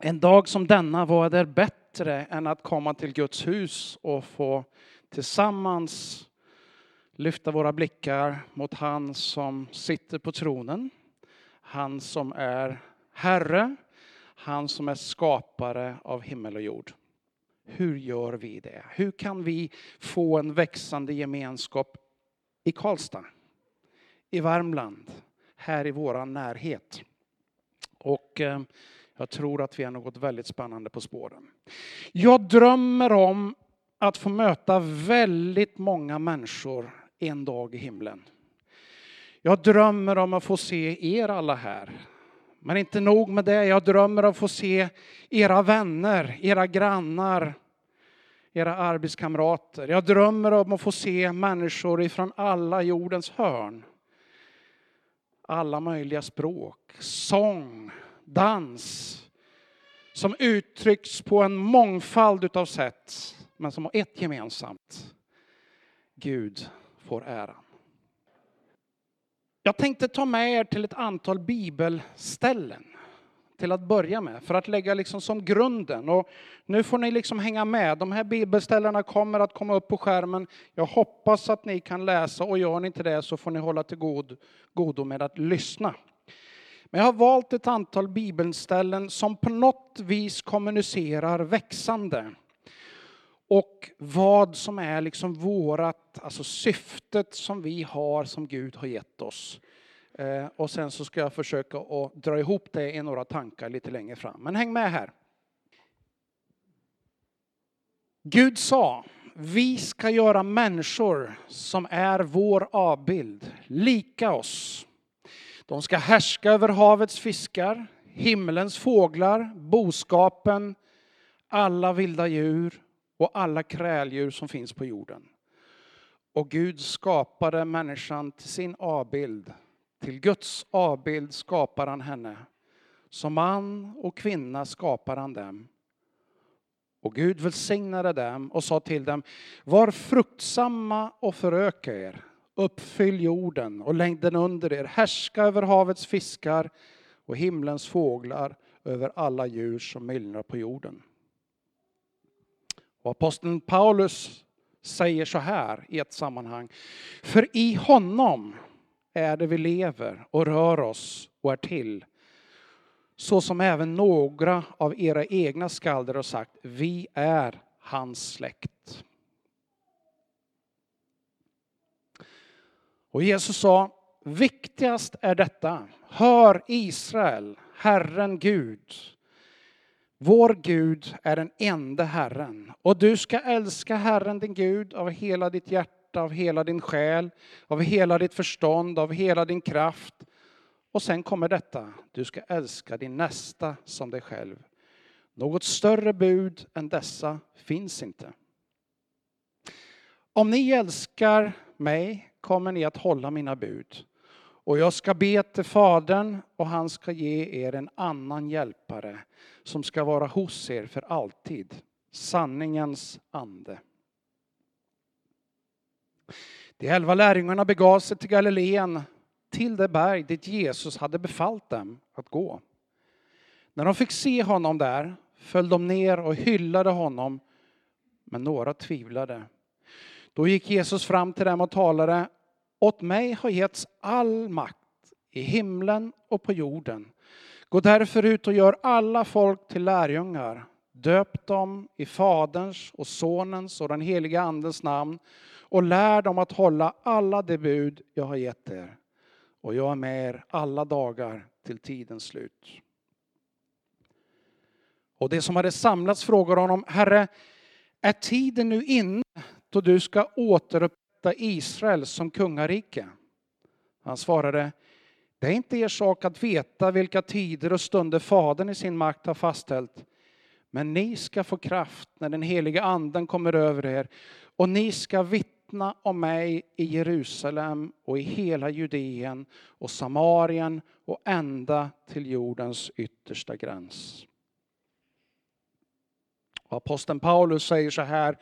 En dag som denna var det bättre än att komma till Guds hus och få tillsammans lyfta våra blickar mot han som sitter på tronen. Han som är Herre, han som är skapare av himmel och jord. Hur gör vi det? Hur kan vi få en växande gemenskap i Karlstad, i Värmland, här i vår närhet? Och eh, jag tror att vi är något väldigt spännande på spåren. Jag drömmer om att få möta väldigt många människor en dag i himlen. Jag drömmer om att få se er alla här. Men inte nog med det, jag drömmer om att få se era vänner, era grannar, era arbetskamrater. Jag drömmer om att få se människor ifrån alla jordens hörn. Alla möjliga språk, sång, dans som uttrycks på en mångfald av sätt, men som har ett gemensamt. Gud får äran. Jag tänkte ta med er till ett antal bibelställen till att börja med, för att lägga liksom som grunden. Och nu får ni liksom hänga med. De här bibelställena kommer att komma upp på skärmen. Jag hoppas att ni kan läsa och gör ni inte det så får ni hålla till god, godo med att lyssna. Men jag har valt ett antal bibelställen som på något vis kommunicerar växande. Och vad som är liksom vårat, alltså syftet som vi har, som Gud har gett oss. Eh, och sen så ska jag försöka att dra ihop det i några tankar lite längre fram. Men häng med här. Gud sa, vi ska göra människor som är vår avbild, lika oss. De ska härska över havets fiskar, himlens fåglar, boskapen, alla vilda djur och alla kräldjur som finns på jorden. Och Gud skapade människan till sin avbild. Till Guds avbild skapar han henne. Som man och kvinna skapar han dem. Och Gud välsignade dem och sa till dem, var fruktsamma och föröka er. Uppfyll jorden och längden under er. Härska över havets fiskar och himlens fåglar, över alla djur som myllrar på jorden. Och aposteln Paulus säger så här i ett sammanhang. För i honom är det vi lever och rör oss och är till. Så som även några av era egna skalder har sagt, vi är hans släkt. Och Jesus sa, viktigast är detta, hör Israel, Herren Gud, vår Gud är den enda Herren. Och du ska älska Herren din Gud av hela ditt hjärta, av hela din själ, av hela ditt förstånd, av hela din kraft. Och sen kommer detta, du ska älska din nästa som dig själv. Något större bud än dessa finns inte. Om ni älskar mig kommer ni att hålla mina bud. Och jag ska be till Fadern och han ska ge er en annan hjälpare som ska vara hos er för alltid. Sanningens ande. De elva lärjungarna begav sig till Galileen, till det berg dit Jesus hade befallt dem att gå. När de fick se honom där föll de ner och hyllade honom, men några tvivlade. Då gick Jesus fram till dem och talade åt mig har getts all makt i himlen och på jorden. Gå därför ut och gör alla folk till lärjungar. Döp dem i Faderns och Sonens och den heliga Andens namn och lär dem att hålla alla de bud jag har gett er. Och jag är med er alla dagar till tidens slut. Och det som hade samlats frågar honom, Herre, är tiden nu inne då du ska återupprätta Israel som kungarike? Han svarade, det är inte er sak att veta vilka tider och stunder Fadern i sin makt har fastställt. Men ni ska få kraft när den heliga anden kommer över er och ni ska vittna om mig i Jerusalem och i hela Judeen och Samarien och ända till jordens yttersta gräns. Aposteln Paulus säger så här,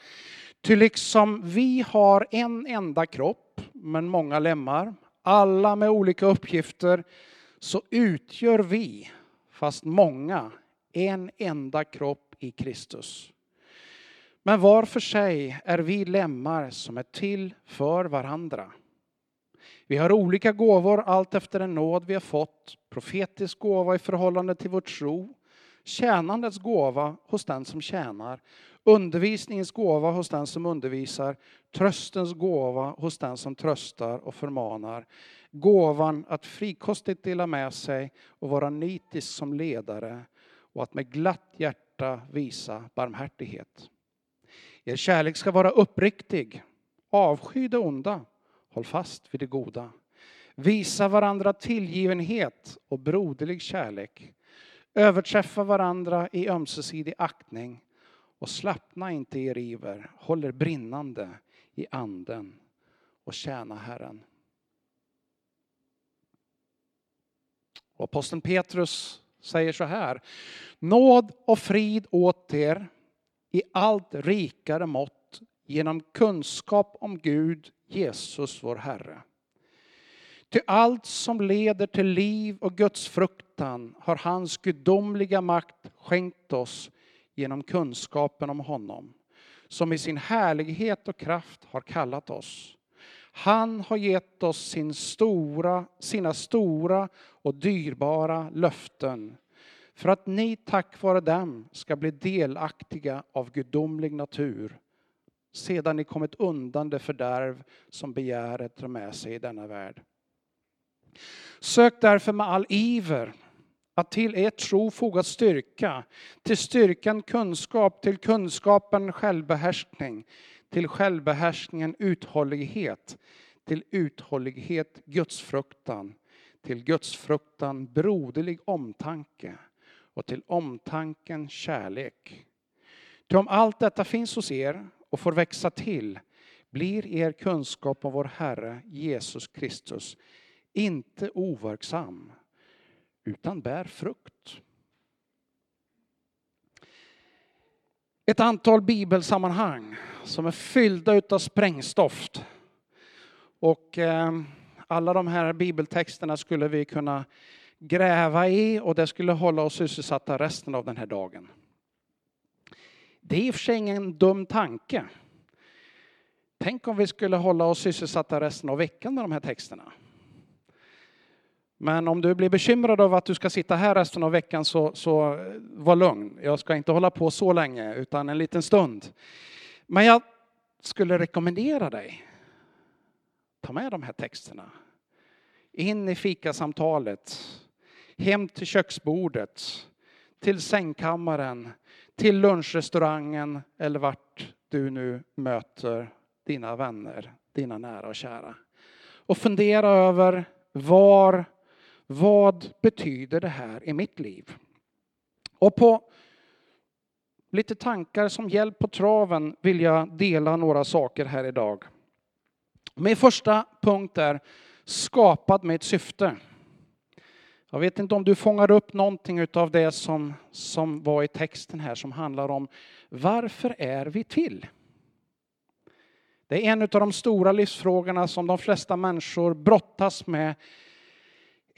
Ty liksom vi har en enda kropp, men många lemmar, alla med olika uppgifter, så utgör vi, fast många, en enda kropp i Kristus. Men var för sig är vi lemmar som är till för varandra. Vi har olika gåvor allt efter den nåd vi har fått. Profetisk gåva i förhållande till vår tro. Tjänandets gåva hos den som tjänar. Undervisningens gåva hos den som undervisar. Tröstens gåva hos den som tröstar och förmanar. Gåvan att frikostigt dela med sig och vara nitisk som ledare och att med glatt hjärta visa barmhärtighet. Er kärlek ska vara uppriktig. Avsky det onda. Håll fast vid det goda. Visa varandra tillgivenhet och broderlig kärlek. Överträffa varandra i ömsesidig aktning och slappna inte i er iver. Håll er brinnande i anden och tjäna Herren. Och aposteln Petrus säger så här. Nåd och frid åt er i allt rikare mått genom kunskap om Gud, Jesus vår Herre. Till allt som leder till liv och Guds fruktan har hans gudomliga makt skänkt oss genom kunskapen om honom, som i sin härlighet och kraft har kallat oss. Han har gett oss sin stora, sina stora och dyrbara löften för att ni tack vare dem ska bli delaktiga av gudomlig natur sedan ni kommit undan det fördärv som begäret drar med sig i denna värld. Sök därför med all iver att till er tro foga styrka, till styrkan kunskap, till kunskapen självbehärskning, till självbehärskningen uthållighet, till uthållighet gudsfruktan, till gudsfruktan broderlig omtanke och till omtanken kärlek. Ty om allt detta finns hos er och får växa till blir er kunskap om vår Herre Jesus Kristus inte overksam utan bär frukt. Ett antal bibelsammanhang som är fyllda av sprängstoft. Och eh, alla de här bibeltexterna skulle vi kunna gräva i och det skulle hålla oss sysselsatta resten av den här dagen. Det är i och för sig ingen dum tanke. Tänk om vi skulle hålla oss sysselsatta resten av veckan med de här texterna. Men om du blir bekymrad av att du ska sitta här resten av veckan så, så eh, var lugn. Jag ska inte hålla på så länge utan en liten stund. Men jag skulle rekommendera dig, ta med de här texterna in i fikasamtalet, hem till köksbordet, till sängkammaren, till lunchrestaurangen eller vart du nu möter dina vänner, dina nära och kära. Och fundera över var, vad betyder det här i mitt liv? Och på lite tankar som hjälp på traven vill jag dela några saker här idag. Min första punkt är skapad med ett syfte. Jag vet inte om du fångar upp någonting av det som, som var i texten här som handlar om varför är vi till? Det är en av de stora livsfrågorna som de flesta människor brottas med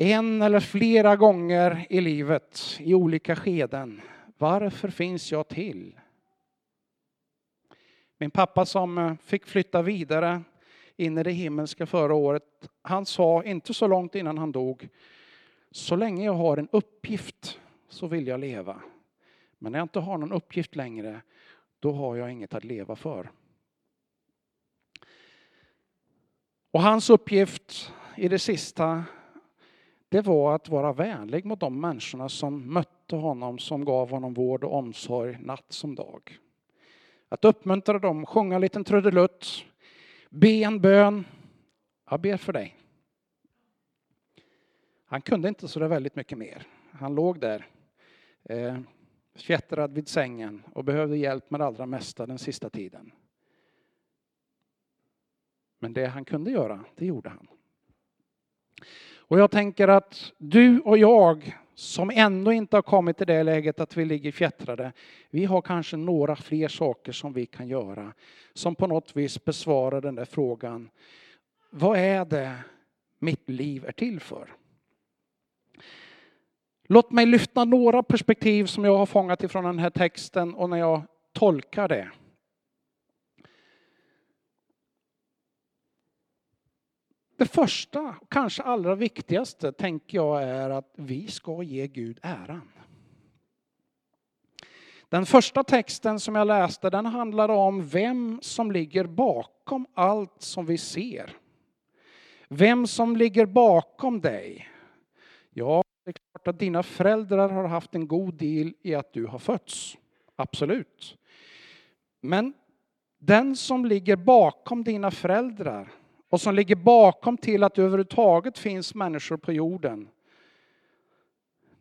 en eller flera gånger i livet i olika skeden. Varför finns jag till? Min pappa som eh, fick flytta vidare in i det himmelska förra året, han sa inte så långt innan han dog, så länge jag har en uppgift så vill jag leva. Men när jag inte har någon uppgift längre, då har jag inget att leva för. Och hans uppgift i det sista, det var att vara vänlig mot de människorna som mötte honom, som gav honom vård och omsorg natt som dag. Att uppmuntra dem, sjunga en liten trudelutt, be en bön. Jag ber för dig. Han kunde inte så väldigt mycket mer. Han låg där eh, fjättrad vid sängen och behövde hjälp med det allra mesta den sista tiden. Men det han kunde göra, det gjorde han. Och jag tänker att du och jag som ändå inte har kommit till det läget att vi ligger fjättrade, vi har kanske några fler saker som vi kan göra som på något vis besvarar den där frågan. Vad är det mitt liv är till för? Låt mig lyfta några perspektiv som jag har fångat ifrån den här texten och när jag tolkar det. Det första, kanske allra viktigaste, tänker jag är att vi ska ge Gud äran. Den första texten som jag läste den handlar om vem som ligger bakom allt som vi ser. Vem som ligger bakom dig. Ja, det är klart att dina föräldrar har haft en god del i att du har fötts. Absolut. Men den som ligger bakom dina föräldrar och som ligger bakom till att det överhuvudtaget finns människor på jorden.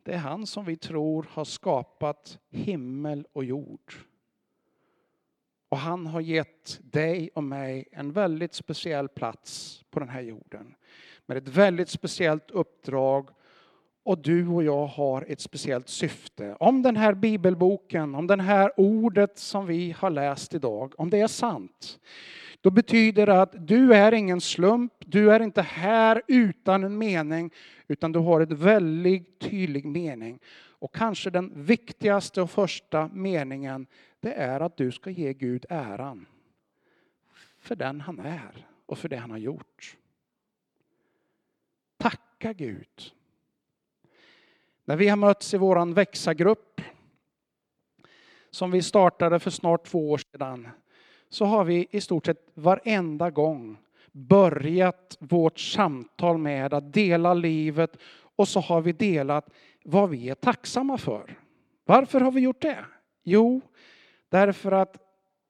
Det är han som vi tror har skapat himmel och jord. Och han har gett dig och mig en väldigt speciell plats på den här jorden. Med ett väldigt speciellt uppdrag och du och jag har ett speciellt syfte. Om den här bibelboken, om det här ordet som vi har läst idag, om det är sant, då betyder det att du är ingen slump, du är inte här utan en mening, utan du har en väldigt tydlig mening. Och kanske den viktigaste och första meningen, det är att du ska ge Gud äran. För den han är och för det han har gjort. Tacka Gud. När vi har mötts i vår växagrupp som vi startade för snart två år sedan, så har vi i stort sett varenda gång börjat vårt samtal med att dela livet och så har vi delat vad vi är tacksamma för. Varför har vi gjort det? Jo, därför att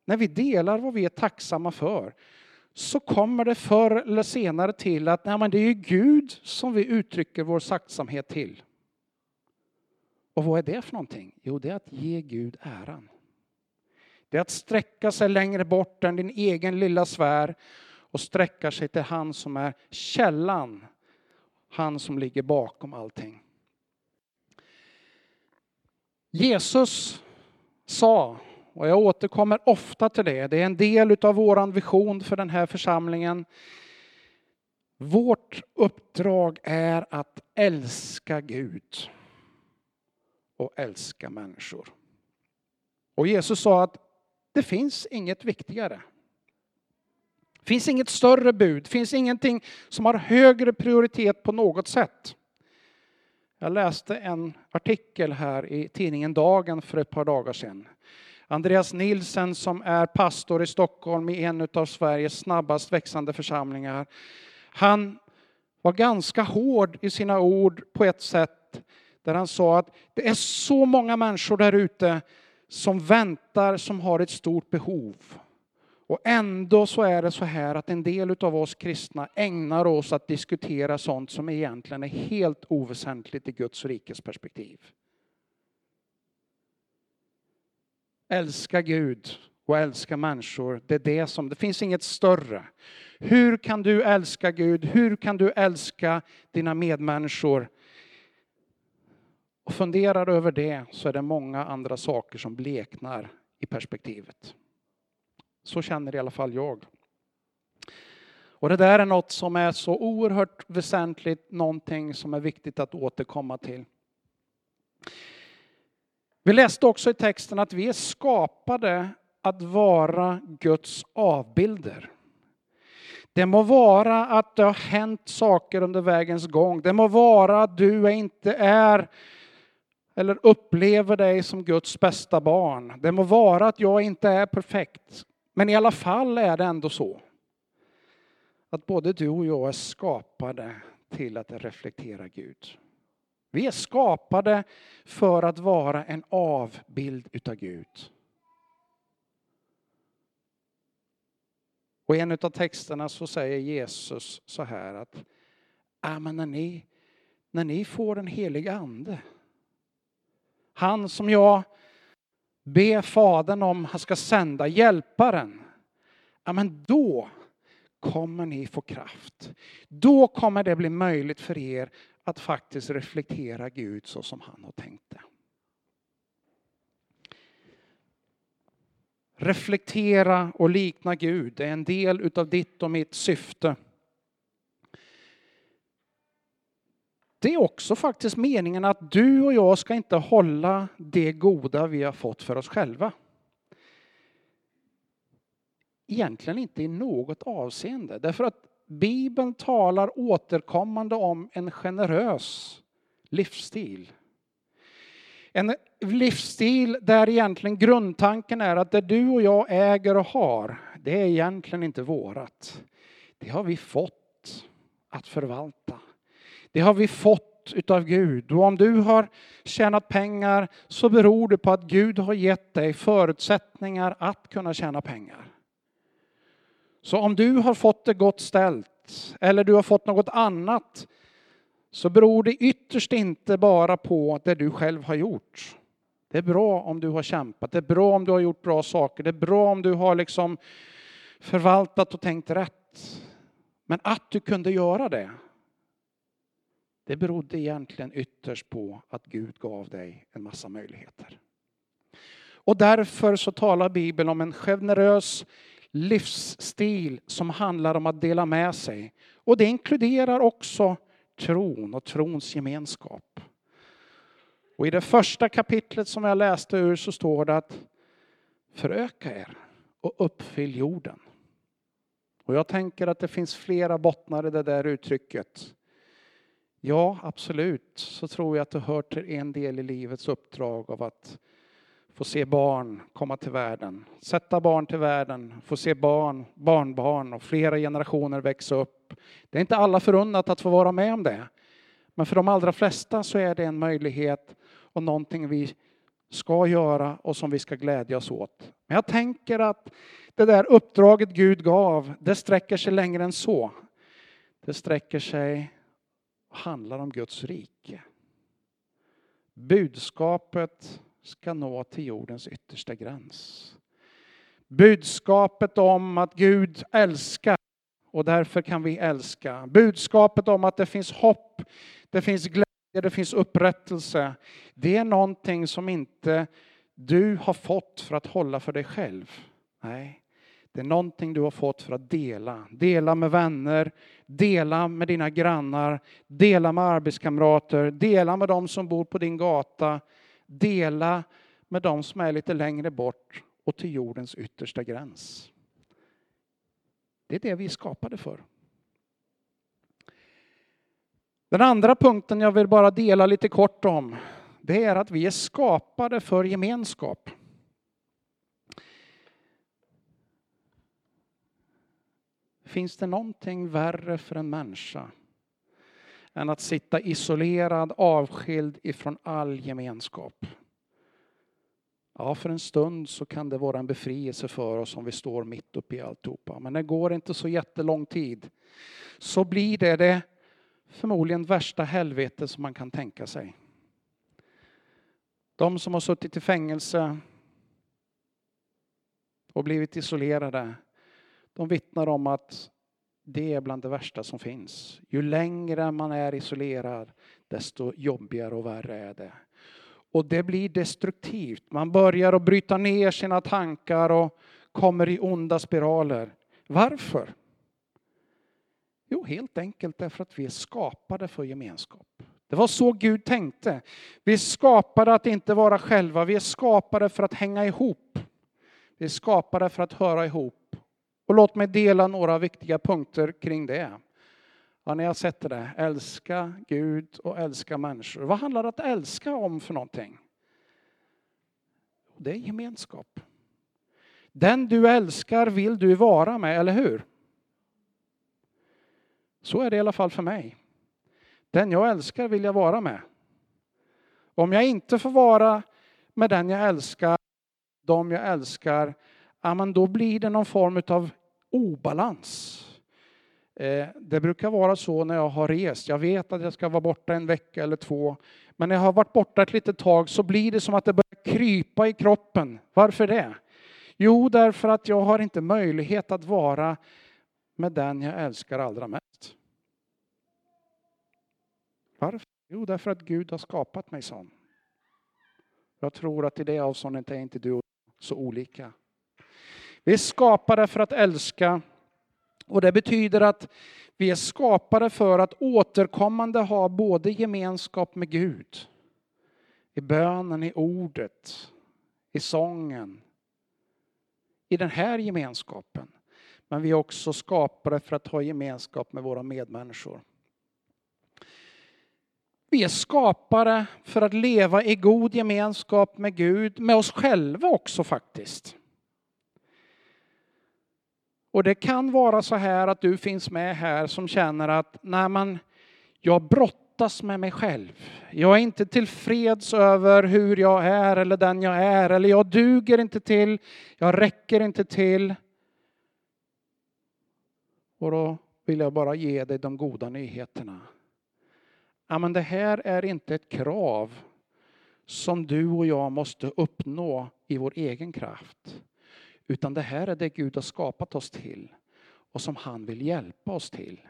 när vi delar vad vi är tacksamma för så kommer det förr eller senare till att nej, men det är Gud som vi uttrycker vår tacksamhet till. Och vad är det för någonting? Jo, det är att ge Gud äran. Det är att sträcka sig längre bort än din egen lilla sfär och sträcka sig till han som är källan. Han som ligger bakom allting. Jesus sa, och jag återkommer ofta till det, det är en del av vår vision för den här församlingen. Vårt uppdrag är att älska Gud och älska människor. Och Jesus sa att det finns inget viktigare. Det finns inget större bud, det finns ingenting som har högre prioritet på något sätt. Jag läste en artikel här i tidningen Dagen för ett par dagar sedan. Andreas Nilsen som är pastor i Stockholm i en av Sveriges snabbast växande församlingar. Han var ganska hård i sina ord på ett sätt där han sa att det är så många människor där ute som väntar, som har ett stort behov. Och ändå så är det så här att en del av oss kristna ägnar oss att diskutera sånt som egentligen är helt oväsentligt i Guds rikes perspektiv. Älska Gud och älska människor, det är det som, det finns inget större. Hur kan du älska Gud? Hur kan du älska dina medmänniskor? Och funderar över det så är det många andra saker som bleknar i perspektivet. Så känner i alla fall jag. Och det där är något som är så oerhört väsentligt, någonting som är viktigt att återkomma till. Vi läste också i texten att vi är skapade att vara Guds avbilder. Det må vara att det har hänt saker under vägens gång. Det må vara att du inte är eller upplever dig som Guds bästa barn. Det må vara att jag inte är perfekt, men i alla fall är det ändå så att både du och jag är skapade till att reflektera Gud. Vi är skapade för att vara en avbild utav Gud. Och i en av texterna så säger Jesus så här att äh, men när, ni, när ni får den helige ande han som jag ber Fadern om han ska sända, hjälparen. Ja, men då kommer ni få kraft. Då kommer det bli möjligt för er att faktiskt reflektera Gud så som han har tänkt det. Reflektera och likna Gud det är en del utav ditt och mitt syfte. Det är också faktiskt meningen att du och jag ska inte hålla det goda vi har fått för oss själva. Egentligen inte i något avseende, därför att Bibeln talar återkommande om en generös livsstil. En livsstil där egentligen grundtanken är att det du och jag äger och har, det är egentligen inte vårat. Det har vi fått att förvalta. Det har vi fått utav Gud. Och om du har tjänat pengar så beror det på att Gud har gett dig förutsättningar att kunna tjäna pengar. Så om du har fått det gott ställt eller du har fått något annat så beror det ytterst inte bara på det du själv har gjort. Det är bra om du har kämpat, det är bra om du har gjort bra saker, det är bra om du har liksom förvaltat och tänkt rätt. Men att du kunde göra det, det berodde egentligen ytterst på att Gud gav dig en massa möjligheter. Och därför så talar Bibeln om en generös livsstil som handlar om att dela med sig. Och det inkluderar också tron och trons gemenskap. Och i det första kapitlet som jag läste ur så står det att föröka er och uppfyll jorden. Och jag tänker att det finns flera bottnar i det där uttrycket. Ja, absolut, så tror jag att det hör till en del i livets uppdrag av att få se barn komma till världen, sätta barn till världen, få se barn, barnbarn och flera generationer växa upp. Det är inte alla förunnat att få vara med om det. Men för de allra flesta så är det en möjlighet och någonting vi ska göra och som vi ska glädjas åt. Men jag tänker att det där uppdraget Gud gav, det sträcker sig längre än så. Det sträcker sig handlar om Guds rike. Budskapet ska nå till jordens yttersta gräns. Budskapet om att Gud älskar och därför kan vi älska. Budskapet om att det finns hopp, det finns glädje, det finns upprättelse. Det är någonting som inte du har fått för att hålla för dig själv. Nej, det är någonting du har fått för att dela. Dela med vänner, dela med dina grannar, dela med arbetskamrater, dela med de som bor på din gata, dela med de som är lite längre bort och till jordens yttersta gräns. Det är det vi är skapade för. Den andra punkten jag vill bara dela lite kort om, det är att vi är skapade för gemenskap. Finns det någonting värre för en människa än att sitta isolerad, avskild ifrån all gemenskap? Ja, för en stund så kan det vara en befrielse för oss om vi står mitt uppe i alltihopa. Men det går inte så jättelång tid. Så blir det det förmodligen värsta helvete som man kan tänka sig. De som har suttit i fängelse och blivit isolerade, de vittnar om att det är bland det värsta som finns. Ju längre man är isolerad, desto jobbigare och värre är det. Och det blir destruktivt. Man börjar att bryta ner sina tankar och kommer i onda spiraler. Varför? Jo, helt enkelt därför att vi är skapade för gemenskap. Det var så Gud tänkte. Vi är skapade att inte vara själva, vi är skapade för att hänga ihop. Vi är skapade för att höra ihop. Och låt mig dela några viktiga punkter kring det. Ja, ni har sett det, älska Gud och älska människor. Vad handlar det att älska om för någonting? Det är gemenskap. Den du älskar vill du vara med, eller hur? Så är det i alla fall för mig. Den jag älskar vill jag vara med. Om jag inte får vara med den jag älskar, de jag älskar, ja, men då blir det någon form av obalans. Eh, det brukar vara så när jag har rest. Jag vet att jag ska vara borta en vecka eller två. Men när jag har varit borta ett litet tag så blir det som att det börjar krypa i kroppen. Varför det? Jo, därför att jag har inte möjlighet att vara med den jag älskar allra mest. Varför? Jo, därför att Gud har skapat mig sån. Jag tror att i det avståndet är inte du och så olika. Vi är skapade för att älska Och det betyder att vi är skapade för att återkommande ha både gemenskap med Gud, i bönen, i ordet, i sången, i den här gemenskapen. Men vi är också skapade för att ha gemenskap med våra medmänniskor. Vi är skapade för att leva i god gemenskap med Gud, med oss själva också faktiskt. Och det kan vara så här att du finns med här som känner att när man, jag brottas med mig själv. Jag är inte tillfreds över hur jag är eller den jag är. Eller jag duger inte till, jag räcker inte till. Och då vill jag bara ge dig de goda nyheterna. Ja, men det här är inte ett krav som du och jag måste uppnå i vår egen kraft. Utan det här är det Gud har skapat oss till och som han vill hjälpa oss till.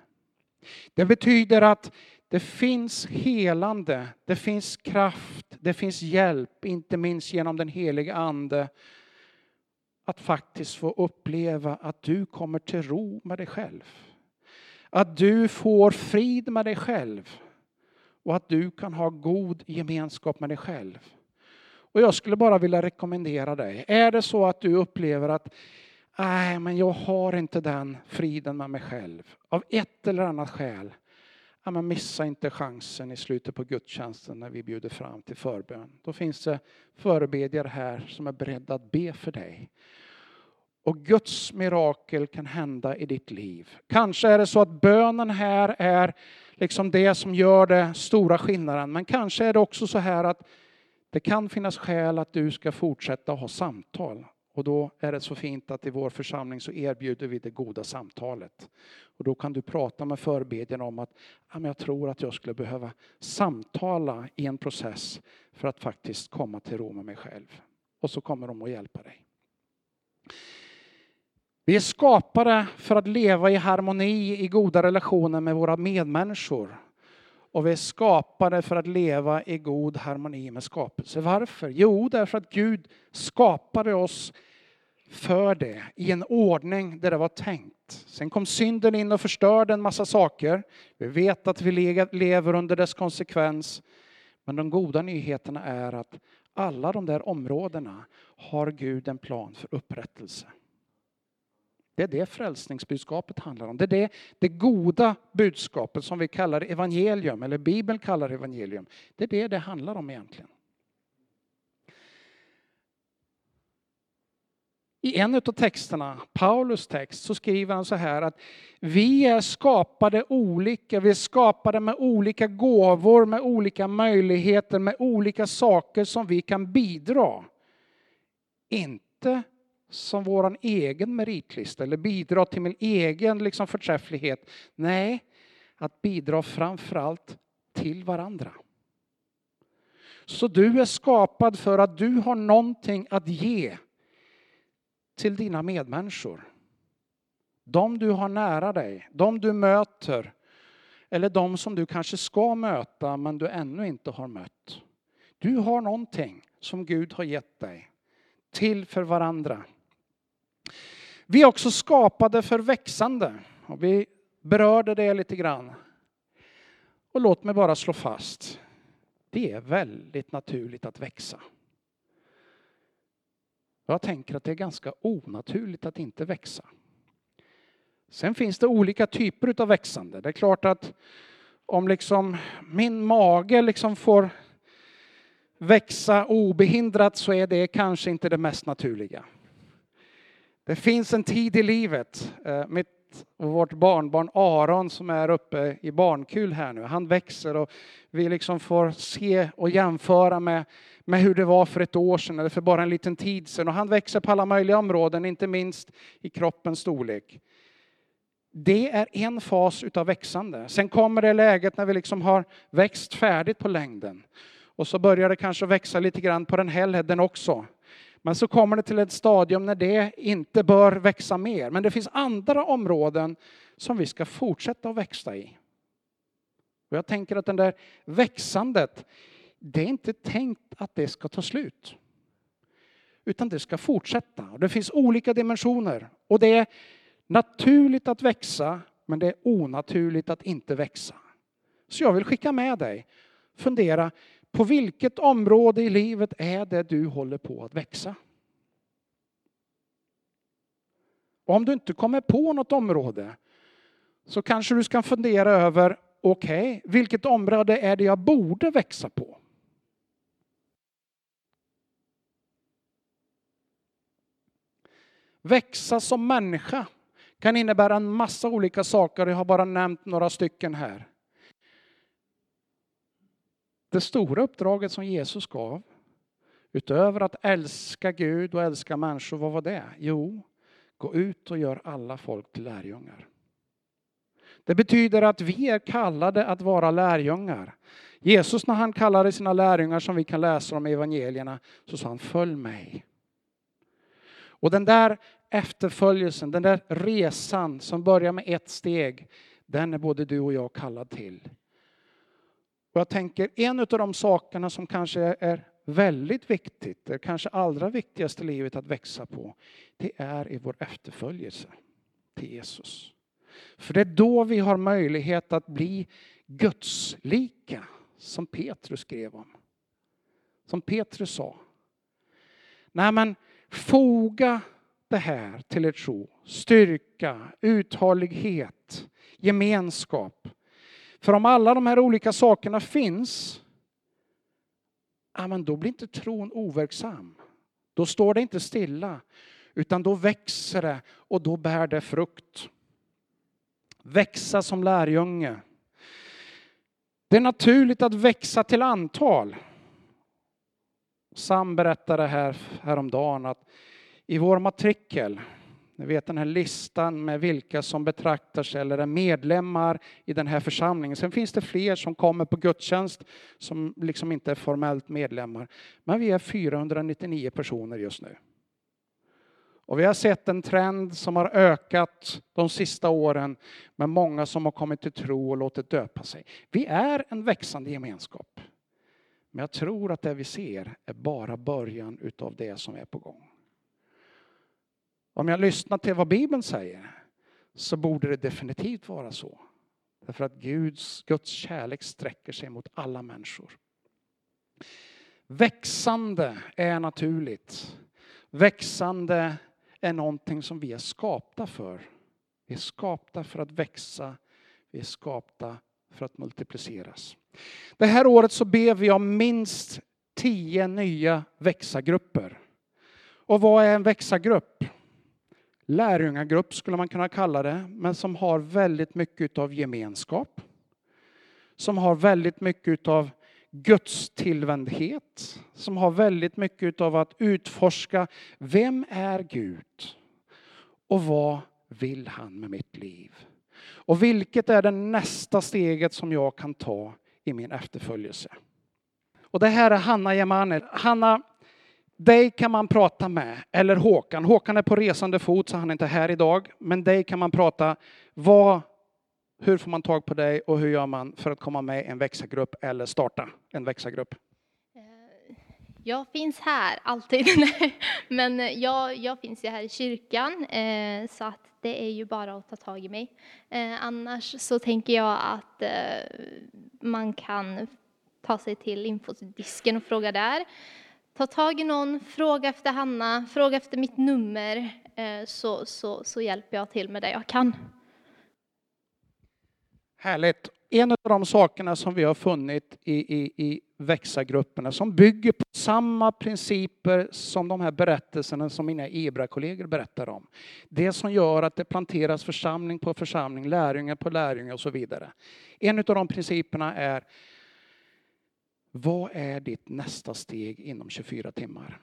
Det betyder att det finns helande, det finns kraft, det finns hjälp, inte minst genom den heliga Ande. Att faktiskt få uppleva att du kommer till ro med dig själv. Att du får frid med dig själv. Och att du kan ha god gemenskap med dig själv. Och jag skulle bara vilja rekommendera dig. Är det så att du upplever att nej, men jag har inte den friden med mig själv av ett eller annat skäl. Ja, men missa inte chansen i slutet på gudstjänsten när vi bjuder fram till förbön. Då finns det förebedjare här som är beredda att be för dig. Och Guds mirakel kan hända i ditt liv. Kanske är det så att bönen här är liksom det som gör det stora skillnaden. Men kanske är det också så här att det kan finnas skäl att du ska fortsätta ha samtal. Och då är det så fint att i vår församling så erbjuder vi det goda samtalet. Och då kan du prata med förbedjan om att jag tror att jag skulle behöva samtala i en process för att faktiskt komma till ro med mig själv. Och så kommer de att hjälpa dig. Vi är skapade för att leva i harmoni, i goda relationer med våra medmänniskor. Och vi är skapade för att leva i god harmoni med skapelse. Varför? Jo, därför att Gud skapade oss för det i en ordning där det var tänkt. Sen kom synden in och förstörde en massa saker. Vi vet att vi lever under dess konsekvens. Men de goda nyheterna är att alla de där områdena har Gud en plan för upprättelse. Det är det frälsningsbudskapet handlar om. Det är det, det goda budskapet som vi kallar evangelium, eller Bibeln kallar evangelium. Det är det det handlar om egentligen. I en av texterna, Paulus text, så skriver han så här att vi är skapade olika, vi är skapade med olika gåvor, med olika möjligheter, med olika saker som vi kan bidra. Inte som vår egen meritlista eller bidra till min egen liksom förträfflighet. Nej, att bidra framförallt till varandra. Så du är skapad för att du har någonting att ge till dina medmänniskor. De du har nära dig, de du möter eller de som du kanske ska möta men du ännu inte har mött. Du har någonting som Gud har gett dig till för varandra. Vi är också skapade för växande. Och vi berörde det lite grann. Och låt mig bara slå fast. Det är väldigt naturligt att växa. Jag tänker att det är ganska onaturligt att inte växa. Sen finns det olika typer av växande. Det är klart att om liksom min mage liksom får växa obehindrat så är det kanske inte det mest naturliga. Det finns en tid i livet. Eh, mitt och vårt barnbarn Aron som är uppe i barnkul här nu, han växer och vi liksom får se och jämföra med, med hur det var för ett år sedan eller för bara en liten tid sedan. Och han växer på alla möjliga områden, inte minst i kroppens storlek. Det är en fas utav växande. Sen kommer det läget när vi liksom har växt färdigt på längden. Och så börjar det kanske växa lite grann på den här också. Men så kommer det till ett stadium när det inte bör växa mer. Men det finns andra områden som vi ska fortsätta att växa i. Och jag tänker att det där växandet, det är inte tänkt att det ska ta slut. Utan det ska fortsätta. Och det finns olika dimensioner. Och det är naturligt att växa, men det är onaturligt att inte växa. Så jag vill skicka med dig, fundera, på vilket område i livet är det du håller på att växa? om du inte kommer på något område så kanske du ska fundera över, okej, okay, vilket område är det jag borde växa på? Växa som människa kan innebära en massa olika saker. Jag har bara nämnt några stycken här. Det stora uppdraget som Jesus gav, utöver att älska Gud och älska människor, vad var det? Jo, gå ut och gör alla folk till lärjungar. Det betyder att vi är kallade att vara lärjungar. Jesus när han kallade sina lärjungar som vi kan läsa om i evangelierna så sa han följ mig. Och den där efterföljelsen, den där resan som börjar med ett steg, den är både du och jag kallad till. Och jag tänker en av de sakerna som kanske är väldigt viktigt, det kanske allra viktigaste livet att växa på, det är i vår efterföljelse till Jesus. För det är då vi har möjlighet att bli gudslika, som Petrus skrev om. Som Petrus sa. Nej men foga det här till er tro. Styrka, uthållighet, gemenskap. För om alla de här olika sakerna finns, ja, men då blir inte tron overksam. Då står det inte stilla, utan då växer det och då bär det frukt. Växa som lärjunge. Det är naturligt att växa till antal. Sam berättade här häromdagen att i vår matrikel ni vet den här listan med vilka som betraktar sig eller är medlemmar i den här församlingen. Sen finns det fler som kommer på gudstjänst som liksom inte är formellt medlemmar. Men vi är 499 personer just nu. Och vi har sett en trend som har ökat de sista åren med många som har kommit till tro och låtit döpa sig. Vi är en växande gemenskap. Men jag tror att det vi ser är bara början utav det som är på gång. Om jag lyssnar till vad Bibeln säger så borde det definitivt vara så. Därför att Guds, Guds kärlek sträcker sig mot alla människor. Växande är naturligt. Växande är någonting som vi är skapta för. Vi är skapta för att växa. Vi är skapta för att multipliceras. Det här året så ber vi om minst tio nya växargrupper. Och vad är en växargrupp? Lärjungagrupp skulle man kunna kalla det, men som har väldigt mycket av gemenskap. Som har väldigt mycket av Guds tillvändhet, som har väldigt mycket av att utforska vem är Gud och vad vill han med mitt liv? Och vilket är det nästa steget som jag kan ta i min efterföljelse? Och det här är Hanna Jemane. Hanna dig kan man prata med, eller Håkan. Håkan är på resande fot så han är inte här idag. Men dig kan man prata. Vad, hur får man tag på dig och hur gör man för att komma med i en växargrupp eller starta en växargrupp? Eh, jag finns här alltid, men eh, jag, jag finns ju här i kyrkan eh, så att det är ju bara att ta tag i mig. Annars så tänker jag att man kan ta sig till infodisken och fråga där. Ta tag i någon, fråga efter Hanna, fråga efter mitt nummer, eh, så, så, så hjälper jag till med det jag kan. Härligt. En av de sakerna som vi har funnit i, i, i växargrupperna som bygger på samma principer som de här berättelserna som mina Ebra-kollegor berättar om. Det som gör att det planteras församling på församling, lärjungar på lärjungar och så vidare. En av de principerna är vad är ditt nästa steg inom 24 timmar?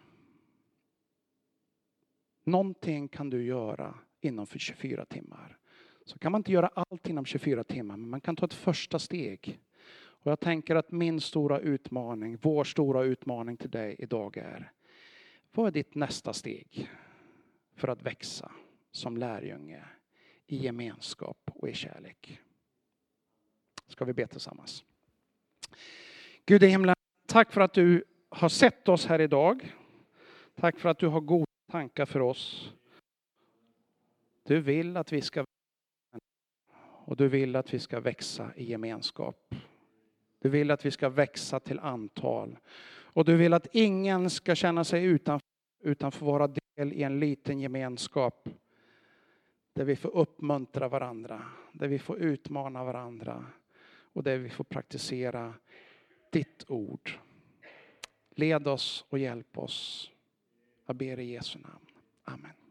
Någonting kan du göra inom 24 timmar. Så kan man inte göra allt inom 24 timmar, men man kan ta ett första steg. Och jag tänker att min stora utmaning, vår stora utmaning till dig idag är, vad är ditt nästa steg för att växa som lärjunge i gemenskap och i kärlek? Ska vi be tillsammans? Gud i himlen, tack för att du har sett oss här idag. Tack för att du har goda tankar för oss. Du vill att vi ska och du vill att vi ska växa i gemenskap. Du vill att vi ska växa till antal. Och du vill att ingen ska känna sig utanför, utan få vara del i en liten gemenskap. Där vi får uppmuntra varandra, där vi får utmana varandra och där vi får praktisera ditt ord. Led oss och hjälp oss. Jag ber i Jesu namn. Amen.